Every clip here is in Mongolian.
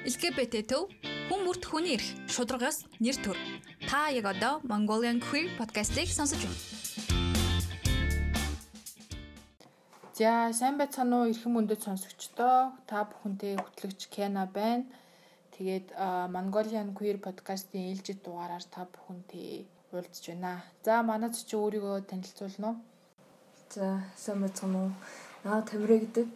LGBT төв хүн бүрт хүний эрх шударгаас нэр төр. Та яг одоо Mongolian Queer podcast-ийг сонсож байна. За сайн байцгаана уу эрхэм мөндөд сонсогчдоо та бүхэнтэй хөтлөгч Кена байна. Тэгээд Mongolian Queer podcast-ийн ээлжид дугаараар та бүхэнтэй уулзж байна. За манад чи өөрийгөө танилцуулна уу? За сайн байцгаана уу? Наа Тамирэ гэдэг.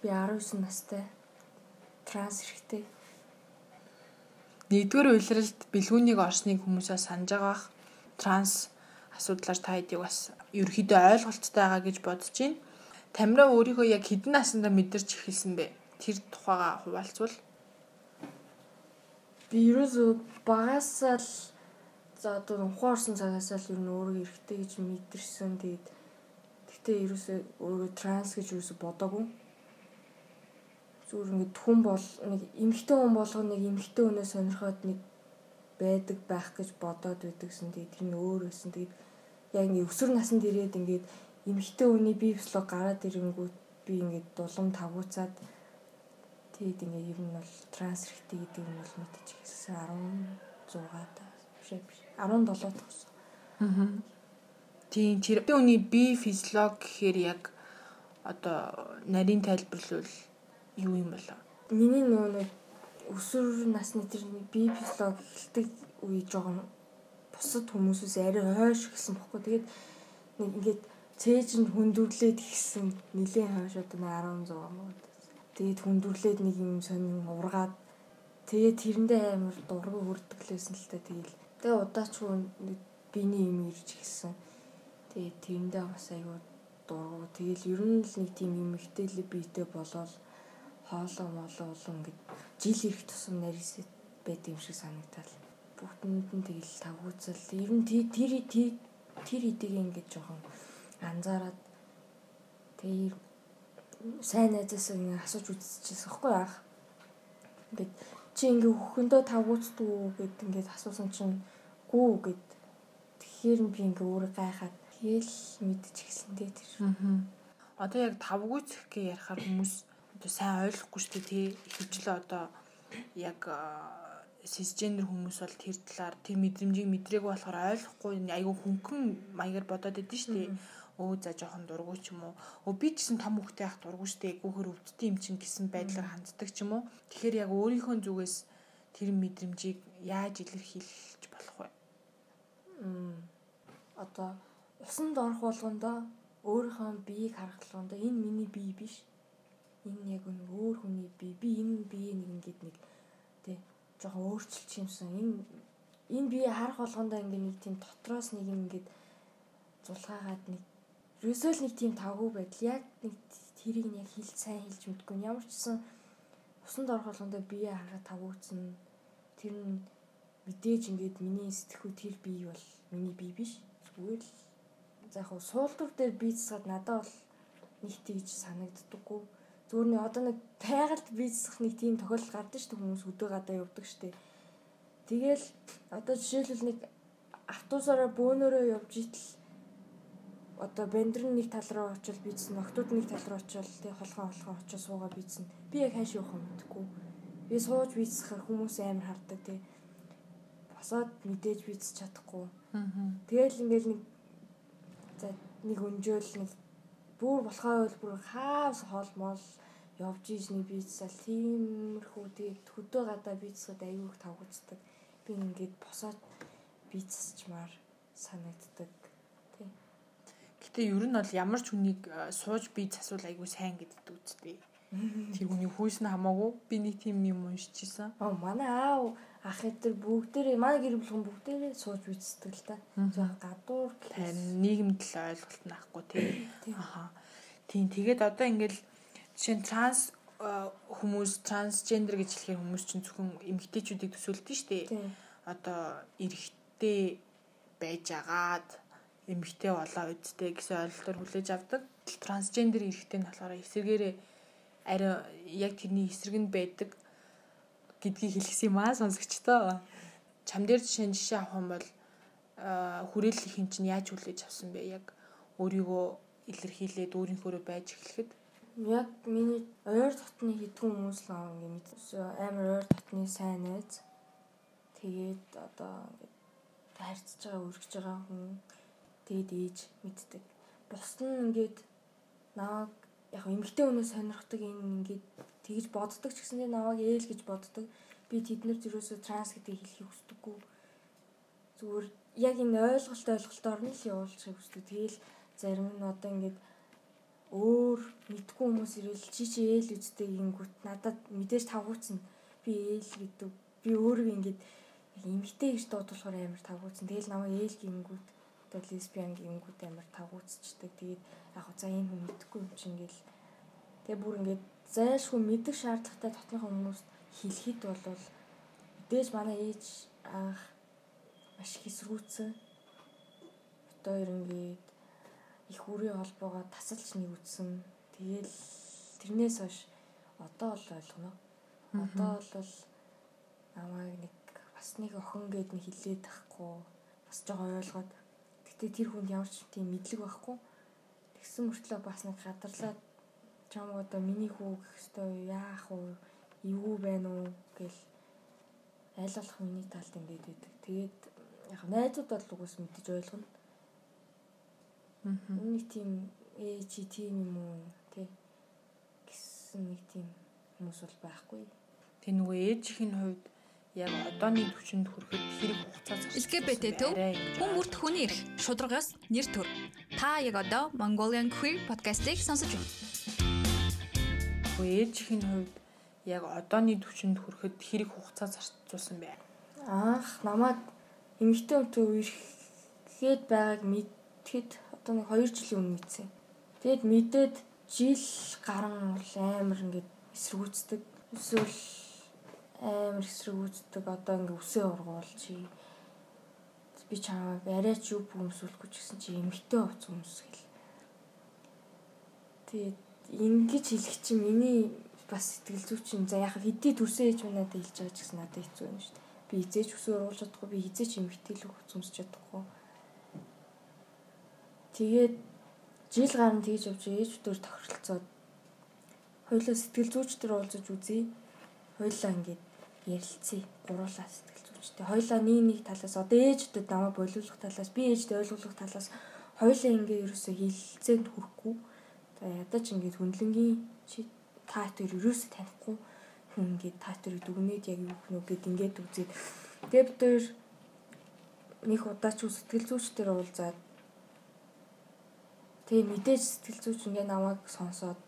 Би 19 настай. Транс эрхтэй. Нэгдүгээр үйлрэлд бэлгүүнийг орсныг хүмүүсээ санаж байгаах транс асуудлаар та хэдийг бас ерөөхдөө ойлголттой байгаа гэж бодож байна. Тамира өөрийгөө яг хэдэн наснда мэдэрч эхэлсэн бэ? Тэр тухайга хуваалцвал. Би ерөөсөө багасаа л за одоо ухаан орсон цагаас л ер нь өөрийгөө эрэгтэй гэж мэдэрсэн. Тэгээд гэтээ ерөөсөө өөрийгөө транс гэж ерөөсөө бодоагүй зүгээр ингээд хүн бол нэг эмгтэй хүн болгоо нэг эмгтэй өнөө сонирхоод нэг байдаг байх гэж бодоод байдагсэн. Тэгээд тэр нь өөр байсан. Тэгээд яг ингээд өсвөр наснд ирээд ингээд эмгтэй хүний бие физиолог гараад ирэнгүүт би ингээд дулам тавгууцаад тэгээд ингээд ер нь бол транс хэрэгтэй гэдэг нь бол мэдэж ирсэн 16 та биш биш 17 тагсан. Аа. Тийм тэр хүний бие физиолог гэхээр яг одоо нарийн тайлбарлал юу юм болоо? Миний нөгөө нэг өсвөр насны тэр бие физиолог эхэлдэг үе жоохон бусад хүмүүсээс арай хойш гэсэн бохгүй. Тэгээд нэг ингээд цээж нь хүндүрлээд ихсэн нилийн хойш одоо 16 мод. Тэгээд хүндүрлээд нэг юм сонин ургаад тэгээд тэрэндээ амар дургу хүрдэг лээсэн л та тэгэл. Тэгээд удаачгүй биений юм ирж ихсэн. Тэгээд тэрэндээ бас айгүй дургу. Тэгэл ер нь л нэг тийм юм ихтэй биетэй болоод хоолоо молоо улам ингээд жил ирэх тусам нарийсэд байд юм шиг санагдал. Бүгдэнд нь тэгэл тавгууцал. Ер нь тэр тэр тэр эдийг ингээд жоохон анзаараад тэр сайн найзаас ингээд асууж үзчихсэн хэвгүй яах. Ингээд чи ингээд хөхөндөө тавгууцдаг гэд ингээд асуусан чинь гүү гэд тэгэхээр би ингээд өөрөө гайхаад тэгэл мэдчихсэн дээ тэр. Аа. Одоо яг тавгууцх гэж ярихаар хүмүүс одоо сайн ойлгохгүй шүү дээ. Тий ихэвчлэн одоо яг сисгендер хүмүүс бол тэр талаар тэр мэдрэмжийг мэдрээгүй болохоор ойлгохгүй. Айгүй хөнгөн маягаар бодоод идэв шүү дээ. Өө за жоохон дургу ч юм уу. Өө би ч гэсэн том хөхтэй ах дургу штэ гүүхэр өвддөг юм чинь гэсэн байдлаар ханддаг ч юм уу. Тэгэхээр яг өөрийнхөө зүгээс тэр мэдрэмжийг яаж илэрхийлж болох вэ? Одоо усанд орох болгондоо өөрийнхөө биеийг харах болгондоо энэ миний бие биш энэ яг нэг өөр хүний бие би энэ бие нэг ингээд нэг тий жоохон өөрчилж юмсан. Энэ энэ бие харах болгондоо ингээд нэг тийм дотроос нэг ингээд зулгаагаад нэг ерөөсөө л нэг тийм тавгүй байдал. Яг нэг тэрийг яг хилж сайн хилж мэдгүй. Ямар ч гэсэн усанд орох болгондоо бие хараад тавгууцсан тэр нь мэдээж ингээд миний сэтгхүү тэр бие бол миний бие биш. Зүгээр л за яг суултур дээр бие засгаад надад бол нэг тийж санагддаггүй Нэг одоо нэг тайгалд бизнесх нэг тийм тохиолдол гардаг шүү дээ хүмүүс өдөө гадаа явдаг шүү дээ. Тэгэл одоо жишээлбэл нэг автобусаараа бөөнөрөө явж итэл одоо бендрын нэг тал руу очил бийцэн, октод нэг тал руу очил тэг холгоо холгоо очил суугаа бийцэн. Би яг хааш явах юм мэдэхгүй. Би сууж бийцэхээр хүмүүс амар хардаг тэг. Босоод мэдээж бийцэж чадахгүй. Тэгэл ингээл нэг за нэг өнжөөл нэг бүр болохоо бол бүр хаавс хоол мол явж ийж нэг бийцсал тиймэрхүү тэгээд хөдөө гадаа бийцсэд аюух тавгуцдаг. Би ингээд босоод бийцсчмаар санагддаг. Тий. Гэтэ ер нь бол ямар ч хүнийг сууж бийц асуул аягүй сайн гэдэгт үзтээ. Тэр хүний хүйс нь хамаагүй би нэг тийм юм уншижсэн. Аа манай аав ах эдэр бүгдээрээ манай гэр бүхэн бүгдээрээ сууж бийцдэг л та. Зөв гадуур нийгэмд л ойлголт наахгүй тий. Аха. Тийм тэгээд одоо ингээл жишээ нь транс хүмүүс трансгендер гэж хэлэхээр хүмүүс чинь зөвхөн эмэгтэйчүүдийг төсөөлдөг шүү дээ. Одоо эрэгтэй байж агаад эмэгтэй болоо үсттэй гэсэн ойлголтоор хүлээж авдаг. Трансгендер эрэгтэй нь болохоор эсэргээрээ арай яг тэрний эсрэг нь байдаг гэдгийг хэлсэн юм аа сонсогчдоо. Чам дээр жишээ жишээ авах юм бол хүрээлэл хин чинь яаж хүлээж авсан бэ? Яг өөрийгөө илэрхийлээд өөрийнхөөрөө байж эхлэхэд Яг миний ойр дотны хідгэн хүмүүс л ингээд амар ойр дотны сайн найз. Тэгээд одоо ингээд харьцаж байгаа, үргэж байгаа хүн тэгээд ээж мэддэг. Бус нь ингээд намайг яг эмгтэй хүнээс сонирхдаг энэ ингээд тэгж боддог ч гэсэндээ намайг ээл гэж боддог. Би тэднэр зүрөөсөө транс гэдгийг хэлхийг хүсдэггүй. Зүгээр яг энэ ойлголт ойлголтоор нь л явуулчихыг хүсдэг. Тэгэл зарим нь одоо ингээд өөр мэдгүй хүмүүс ирэл чи чи ээл үздэг ингэнгүүт надад мэдээж тавгууцна. Би ээл гэдэг. Би өөрөө ингээд эмгтэй гэж дуудуулахаар амар тавгууцсан. Тэгэл намайг ээл гингүүд одоо лесбиан гингүүд амар тавгууцчдаг. Тэгээд яг за энэ хүн мэдхгүй юм чинь гэл. Тэгээ бүр ингээд зайлшгүй мэдэх шаардлагатай дотныхон хүмүүст хэлэхэд бол мэдээж манай ээж анх маш хэсрүүцэн. Одоо ерөнхийд их үрийн холбоогоо тасалж нэгүтсэн. Тэгэл тэрнээс хойш одоо л ойлгоно. Одоо бол намайг нэг бас нэг охин гэд нэг хилээд тахгүй бас жоо ойлгоод гэтээ тэр хүнд ямар ч тийм мэдлэг байхгүй. Тэгсэн мөртлөө бас нэг гадарлаад чам одоо миний хүү гэх хэвээр яах вэ? Эвгүй байна уу? Гэл айлуулах миний талд ингээд байдаг. Тэгээд яг найзууд бол угс мэдэж ойлгоно. Аа нэг тийм ээ чи тийм юм уу? тий гэсэн нэг тийм хүмүүс бол байхгүй. Тэг нөгөө ээжийн хувьд яг одооны түвшинд хүрэхэд хэрэг хугацаа зарцуулсан. LGBT төв хүн бүрт хүний эрх шударгаас нэр төр. Та яг одоо Mongolian Queer podcast-ийг сонсож байна. Ээжийн хувьд яг одооны түвшинд хүрэхэд хэрэг хугацаа зарцуулсан бэ? Анх намайг эмэгтэй өмтөө үерхэд байгааг мэдхэд одоо нэг 2 жилийн өмнө мэдсэн. Тэгэд мэдээд жил гарan амар ингээд эсэргүүцдэг. Эсвэл амар эсрэг үздэг одоо ингээ үсээ ургуулж би чамайг арайч юу бүмсүүлэхгүй ч гэсэн чи эмгтэй уц хүмүүс гэл. Тэгээд ингэж хэлэх чинь миний бас сэтгэл зүйч юм. За яг хэдий төрсөн ээж минь надад хэлж байгаа ч гэсэн надад хэцүү юм шүү дээ. Би хизээч үсээ ургуулж чадахгүй, би хизээч эмгтэй л үзмсч чадахгүй. Тэгээд жил гарan тэгж явж ээжүүдээр тохиролцоод хоёулаа сэтгэл зүйчдэр уулзаж үзье. Хоёулаа ингээд ярилцъя. Гуруулаа сэтгэл зүйчтэй. Хоёлаа нэг нэг талаас одоо ээждэд намайг болиулах талаас би ээжтэй ойлгуулах талаас хоёлаа ингээ ерөөсө хилцээнд хүрэхгүй. За ядаж ингээ хүнлэнгийн чи та хоёр ерөөсө танихгүй хүн ингээ та хоёрыг дүгнээд яг юу гэнэ гэд ингээд үзээд тэгээ бид хоёр нэг удаа ч сэтгэл зүйчдэр уулзаад тэгээ мэдээж сэтгэл зүйч ингээ намайг сонсоод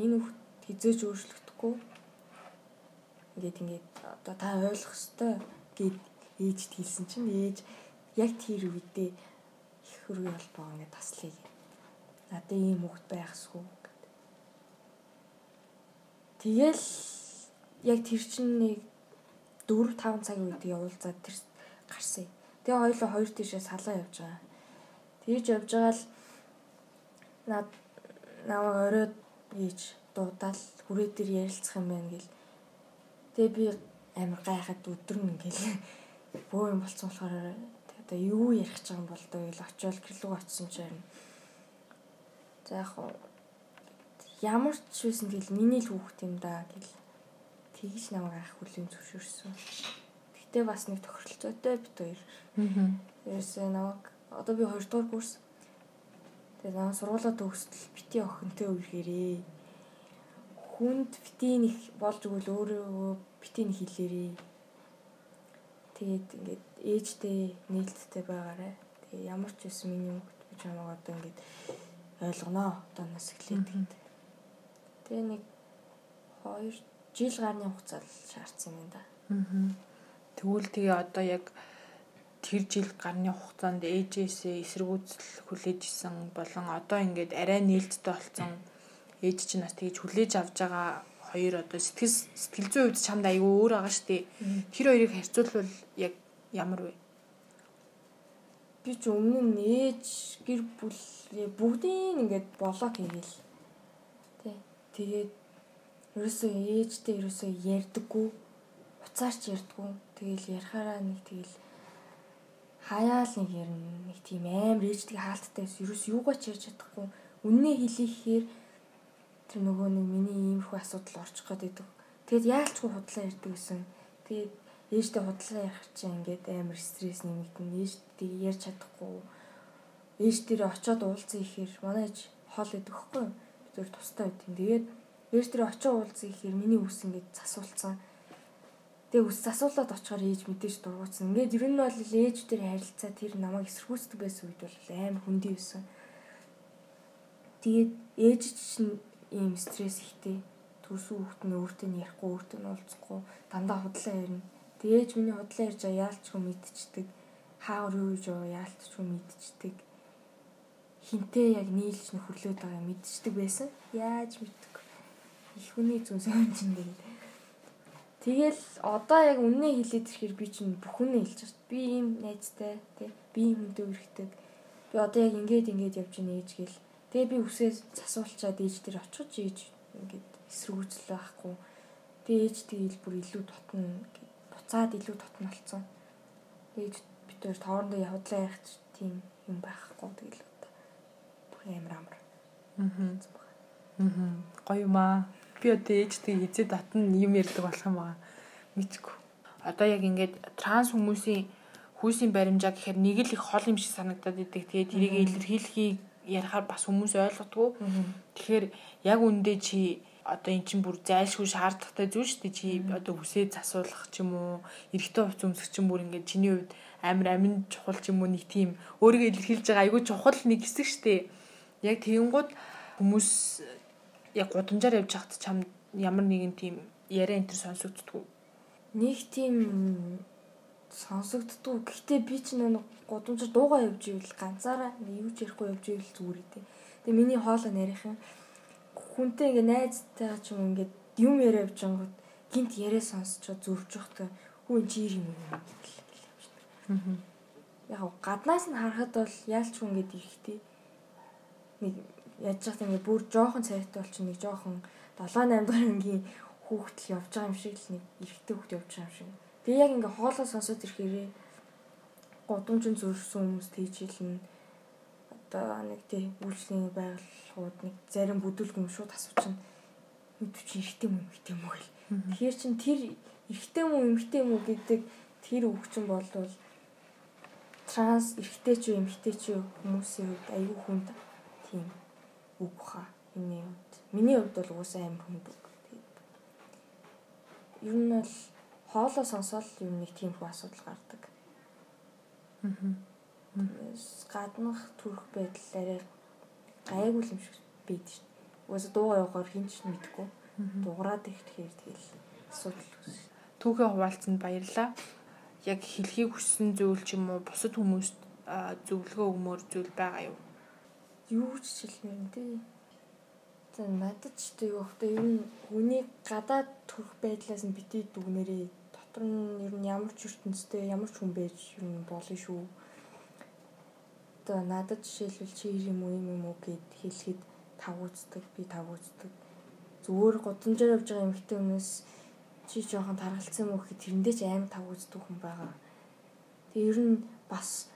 энэ хизээж өөрчлөгдөхгүй ингээд ингээд одоо та ойлгох ёстой гэд ээжд хэлсэн чинь ээж яг тэр үедээ их хөргий холбоо ингээд таслая гэв. Надад ийм хөвгт байхсгүй гэд. Тэгэл яг тэр чинь нэг 4 5 цагийн үед явуулзаад тэр гарсан. Тэгээ хоёулаа хоёр тийшээ салаа явж байгаа. Тэгж явж байгаа л над наваа оройд ийж дуудаал хүрээ дээр ярилцах юм байна гэл. Тэгээ би амар гайхаад өдрөн ингээл бөө юм болцсон болохоор одоо юу ярих гэж байгаа юм бол ил очиод гэрлүү очсон чинь за яг ямар ч байсан тэгэл миний л хүүхд юм да гэл тэгж намайг ах хүлийн зөвшөөрсөн. Гэтэ бас нэг тохиролцоотой бит хоёр. Аа. Ерөөсөө намайг одоо би 2 дугаар курс. Тэгээ намайг сургуулаа төгсдөл бити охинтой үргээрээ. Хүнд бити нэг болж өгвөл өөрөө бити нэг хэлээрээ. Тэгээд ингээд ээжтэй нээлттэй байгаарэ. Тэгээ ямар ч байсан миний хүүхд би чамайг одоо ингээд ойлгоноо. Одоо нас эхлээд. Тэгээ нэг 2 жил гарны хугацаа шаардсан юм да. Аа. Тэгвэл тэгээ одоо яг тэр жил гарны хугацаанд ээжээсээ эсэргүүцэл хүлээж исэн болон одоо ингээд арай нээлттэй болсон ээж чинь бас тэгж хүлээж авч байгаа хоёр одоо сэтгэл сэтгэл зүйн хувьд чамд айгүй өөр байгаа шүү дээ. Тэр хоёрыг харьцуулбал яг ямар вэ? Би ч өмнө нь ээж гэр бүл бүгдийн ингээд блок хийгээл. Тэ. Тэгээд ерөөсөө ээжтэй ерөөсөө ярьдаггүй. Уцаарч ярьдаггүй. Тэгэл ярихаараа нэг тэгэл хаяал нэг ярина. Нэг тийм амар ээжтэй хаалттай ерөөс юугаач ярьж чадахгүй. Үннээ хэлийхээр тэр нөгөө нэг миний иймэрхүү асуудал орчих гээд байдаг. Тэгэд яалчгүй худлаа ярьдаг гэсэн. Тэгээд ээжтэй худлаа ярих чинь ингээд амар стресс нэмэгдэн. Ээжтэй ярьж чадахгүй. Ээж дээр очиод уулзах ихээр манай ээж хоол идэх хөхгүй. Бид зөв тустай байт юм. Тэгээд ээж дээр очиод уулзах ихээр миний үс ингээд засуулсан. Тэгээ үс засуулаад очихоор ээж мэдээж дургуутсан. Ингээд ер нь бол ээж дээр харилцаа тэр намайг эсэргүүцдэг байсан үед бол амар хүндий байсан. Тэгээд ээж чинь ийм стресс ихтэй төрсөн хүүхэд нь өөртөө нь ярихгүй өөртөө нь уулзахгүй дандаа худлаа ярина. Тэгээж миний худлаа ярьж байгаа яалтчгүй мэдчихдэг. Хаагаар юу гэж байгаа яалтчгүй мэдчихдэг. Хинтээ яг нийлж нөхөрлөөд байгаа мэдчихдэг байсан. Яаж мэддэг. Их хүний зүн сонь чинь тэгээд Тэгэл одоо яг үннээ хэлээд ирэхээр би чинь бүхнээ хэлж байна. Би ийм найзтай тий би ийм хүнтэй үргэлдэг. Би одоо яг ингээд ингээд явж байна ээж гэл. Тэгээ би үсээ засуулчаад ээж дээр очих ээж ингээд эсрүүцэл байхгүй. Тэгээ ээж тэгэл бүр илүү дотно буцаад илүү дотно болсон. Ээж бид хоёр тоорондоо явдлаа ярих тийм юм байхгүй тэгэл одоо бүр амар амар. Аа. Аа. Гоё юм аа. Би одоо ээжтэй хизээ дотно юм ярьдаг болох юм байгаа. Мэдгүй. Одоо яг ингээд транс хүмүүсийн хүйсийн баримжаа гэхээр нэг л их хол юм шиг санагдаад идэг. Тэгээ тэрийг илэрхийлэхийг ярихаар бас хүмүүс ойлгодгоо. Тэгэхээр яг үндэ чи одоо эн чинь бүр зайлшгүй шаардлагатай зүйл шүү дээ. Чи одоо хүсээ засуулах ч юм уу, эрэгтэй хувц өмсөх ч юм бүр ингээд чиний хувьд амар амин чухал ч юм уу нэг тийм өөрийгөө илэрхийлж байгаа айгүй чухал нэг хэсэг шүү дээ. Яг тэгэнгүүт хүмүүс яг гудамжаар явж хахад чам ямар нэгэн тийм яриа энэ төр сонсогддгүү. Нэг тийм сонсогддгүү. Гэхдээ би ч нэг гудамжаар дуугаа явж ивэл ганцаараа юу ч ярихгүй явж ивэл зүгээр дээ. Тэгээ миний хоолой нарийнх юм хүнтэй ингээ найзтайгаа ч юм ингээ юм яриа явж байгаад гинт яриа сонсчоо зөрж явахдаа хүн чи юм юм гэл. Яг гаднаас нь харахад бол яалч хүн ингээ ирэхтэй нэг яаж яах юм бүр жоохон цайтай болчих нэг жоохон 7 8 дахь ангийн хүүхдэл явж байгаа юм шиг л нэг эрэгтэй хүүхд явж байгаа юм шиг. Би яг ингээ хоолоо сонсоод ирэхээрээ годомжин зөрсөн хүмүүс тийжилнэ одоо нэг тий үйлчлэгийн байгууллагууд нэг зарим бүдүүлгэн шууд асуучна мэдвч эргэтэй юм эмхтэй юм уу гэл. Тэгэхээр чин тэр эргэтэй юм уу эмхтэй юм уу гэдэг тэр үгчин болвол транс эргэтэй ч юу эмхтэй ч хүмүүсийн хувьд аюу хүнд тийм үг баха. Миний хувьд. Миний хувьд бол уусаа амар хүнд үг. Ер нь бол хоолоо сонсоод юм нэг тийм хүү асуудал гардаг. Аа гаднах төрөх байдал арай гайгүй юм шиг байд шин. Уус дуу явахаар хинч мэдгүй. Дуурайд их тэгэхээр тэгэл асуудал үүс. Түүхээ хуваалцсанд баярлаа. Яг хэлхийг хүссэн зүйл ч юм уу бусад хүмүүст зөвлөгөө өгмөр зүйл байгаа юу? Юу ч хэлмээр юм тий. За надад ч тэг хта ер нь хүний гадаад төрөх байдлаас нь битээ дүгнэрээ дотор нь ер нь ямар ч ертөнцтэй ямар ч хүн байж ер нь болно шүү одоо надад жишээлбэл чи юм уу юм уу гэд хэлэхэд тав үздэг би тав үздэг зүгээр гудамжаар явж байгаа эмэгтэй хүмүүс чи жоохон таргалцсан юм уу гэхэд тэрэндээ ч аим тав үздэг хүн байгаа. Тэгээ ер нь бас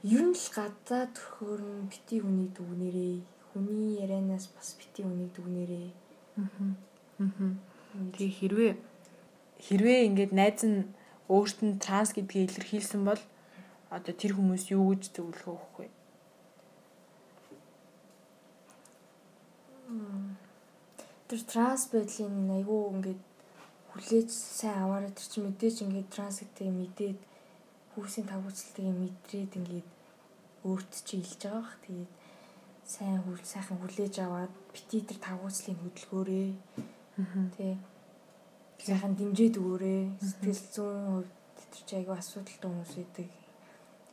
ер нь л гадаа төрхөөр нь бити хүний дүгнэрээ хүний ярианаас бас бити хүний дүгнэрээ. Аа. Аа. Тэгээ хэрвээ хэрвээ ингээд найз нь өөрт нь транс гэдгийг илэрхийлсэн бол одоо тэр хүмүүс юу гэж зөвлөгөө өгөх вэ? Тэр транс байдлын айгүй ингээд хүлээж сайн аваараа тэр чинь мэдээж ингээд транс гэдгийг мэдээд хүүсийн тав үзэлтийг мэдрээд ингээд өөрт чи илж байгаа бах. Тэгээд сайн хүл сайхан хүлээж аваад бити тэр тав үзлийн хөдөлгөөрөө. Тэ. Сайхан дэмжиж өгөөрэй. Сэтгэл зүйн хувьд тэр чи айгүй асуудалтай хүмүүс байдаг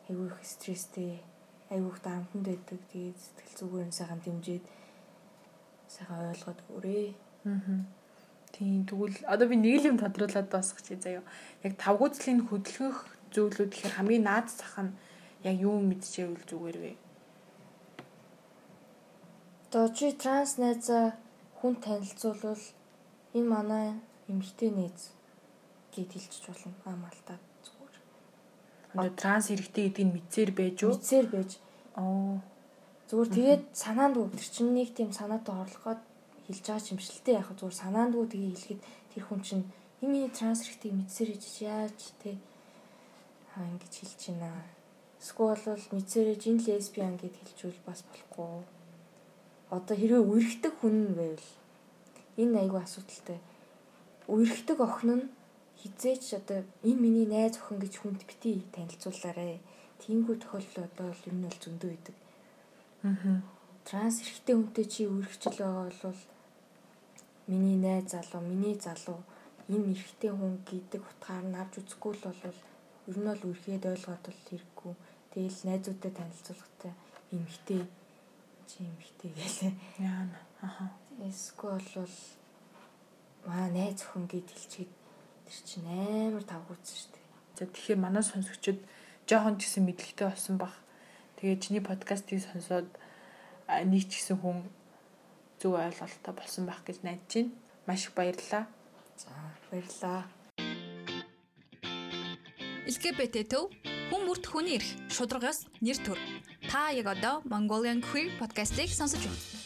айгүй их стресстэй айгүй их дарамтанд байдаг. Тэгээд сэтгэл зүгээр нь сайхан дэмжиж сайхан ойлгоод өгөөрэй. Аа. Тийм тэгвэл одоо би нэг л юм тодруулаад дуусгах чи заяа. Яг тавгууцлын хөдөлгөх зүйлүүд гэхээр хамгийн наад зах нь яг юу мэдчихэвэл зүгээр вэ? Одоо чи транс найзаа хүн танилцуулбал энэ манай эмэгтэй нээз гэд хэлчих болно. Аа малтаа Одоо транс хэрэгтэй гэдгийг мэдсээр байж юу? Мэдсээр байж. Оо. Зүгээр тэгээд санаанд тэр чинь нэг тийм санаатай орлогоод хэлж байгаа юм шилтэй яг зүгээр санаандгүй тгээ хэлэхэд тэр хүн чинь энэ транс хэрэгтэй мэдсээр иж яаж те аа ингэж хэлж байна. Эсвэл бол мэдсээр иж энэ лесбиан гэд хэлжүүл бас болохгүй. Одоо хэрвээ үерхдэг хүн байвал энэ айгүй асуудалтай. Үерхдэг охин нь хизээч одоо энэ миний найз охин гэж хүнд бити танилцуулаарэ. Тиймгүй тохиолдол одоо ер нь бол зөндөө идэг. Аа. Транс эрэгтэй хүнтэй чи үргэлжил байгаа бол миний найз залуу, миний залуу энэ эрэгтэй хүн гэдэг утгаар нь авч үзэхгүй л бол ер нь бол үргээд ойлгоод бол хэрэггүй. Тэгэл найзуудтай танилцуулгатай эмхтэй чи эмхтэй гэлээ. Яана. Аха. Эсвэл бол маа найз охин гэд хэлчихэд тэр чинь амар тавгууцсан шүү дээ. За тэгэхээр манай сонсогчид жоохон ч гэсэн мэдлэгтэй болсон бах. Тэгээ чиний подкастыг сонсоод нэг ч гэсэн хүн зөв ойлголттой болсон байх гэж найдаж байна. Маш их баярлалаа. За баярлалаа. LGBT төв хүн бүрт хүний эрх шударгаас нэр төр. Та яг одоо Mongolian Queer podcast-ийг сонсож байна.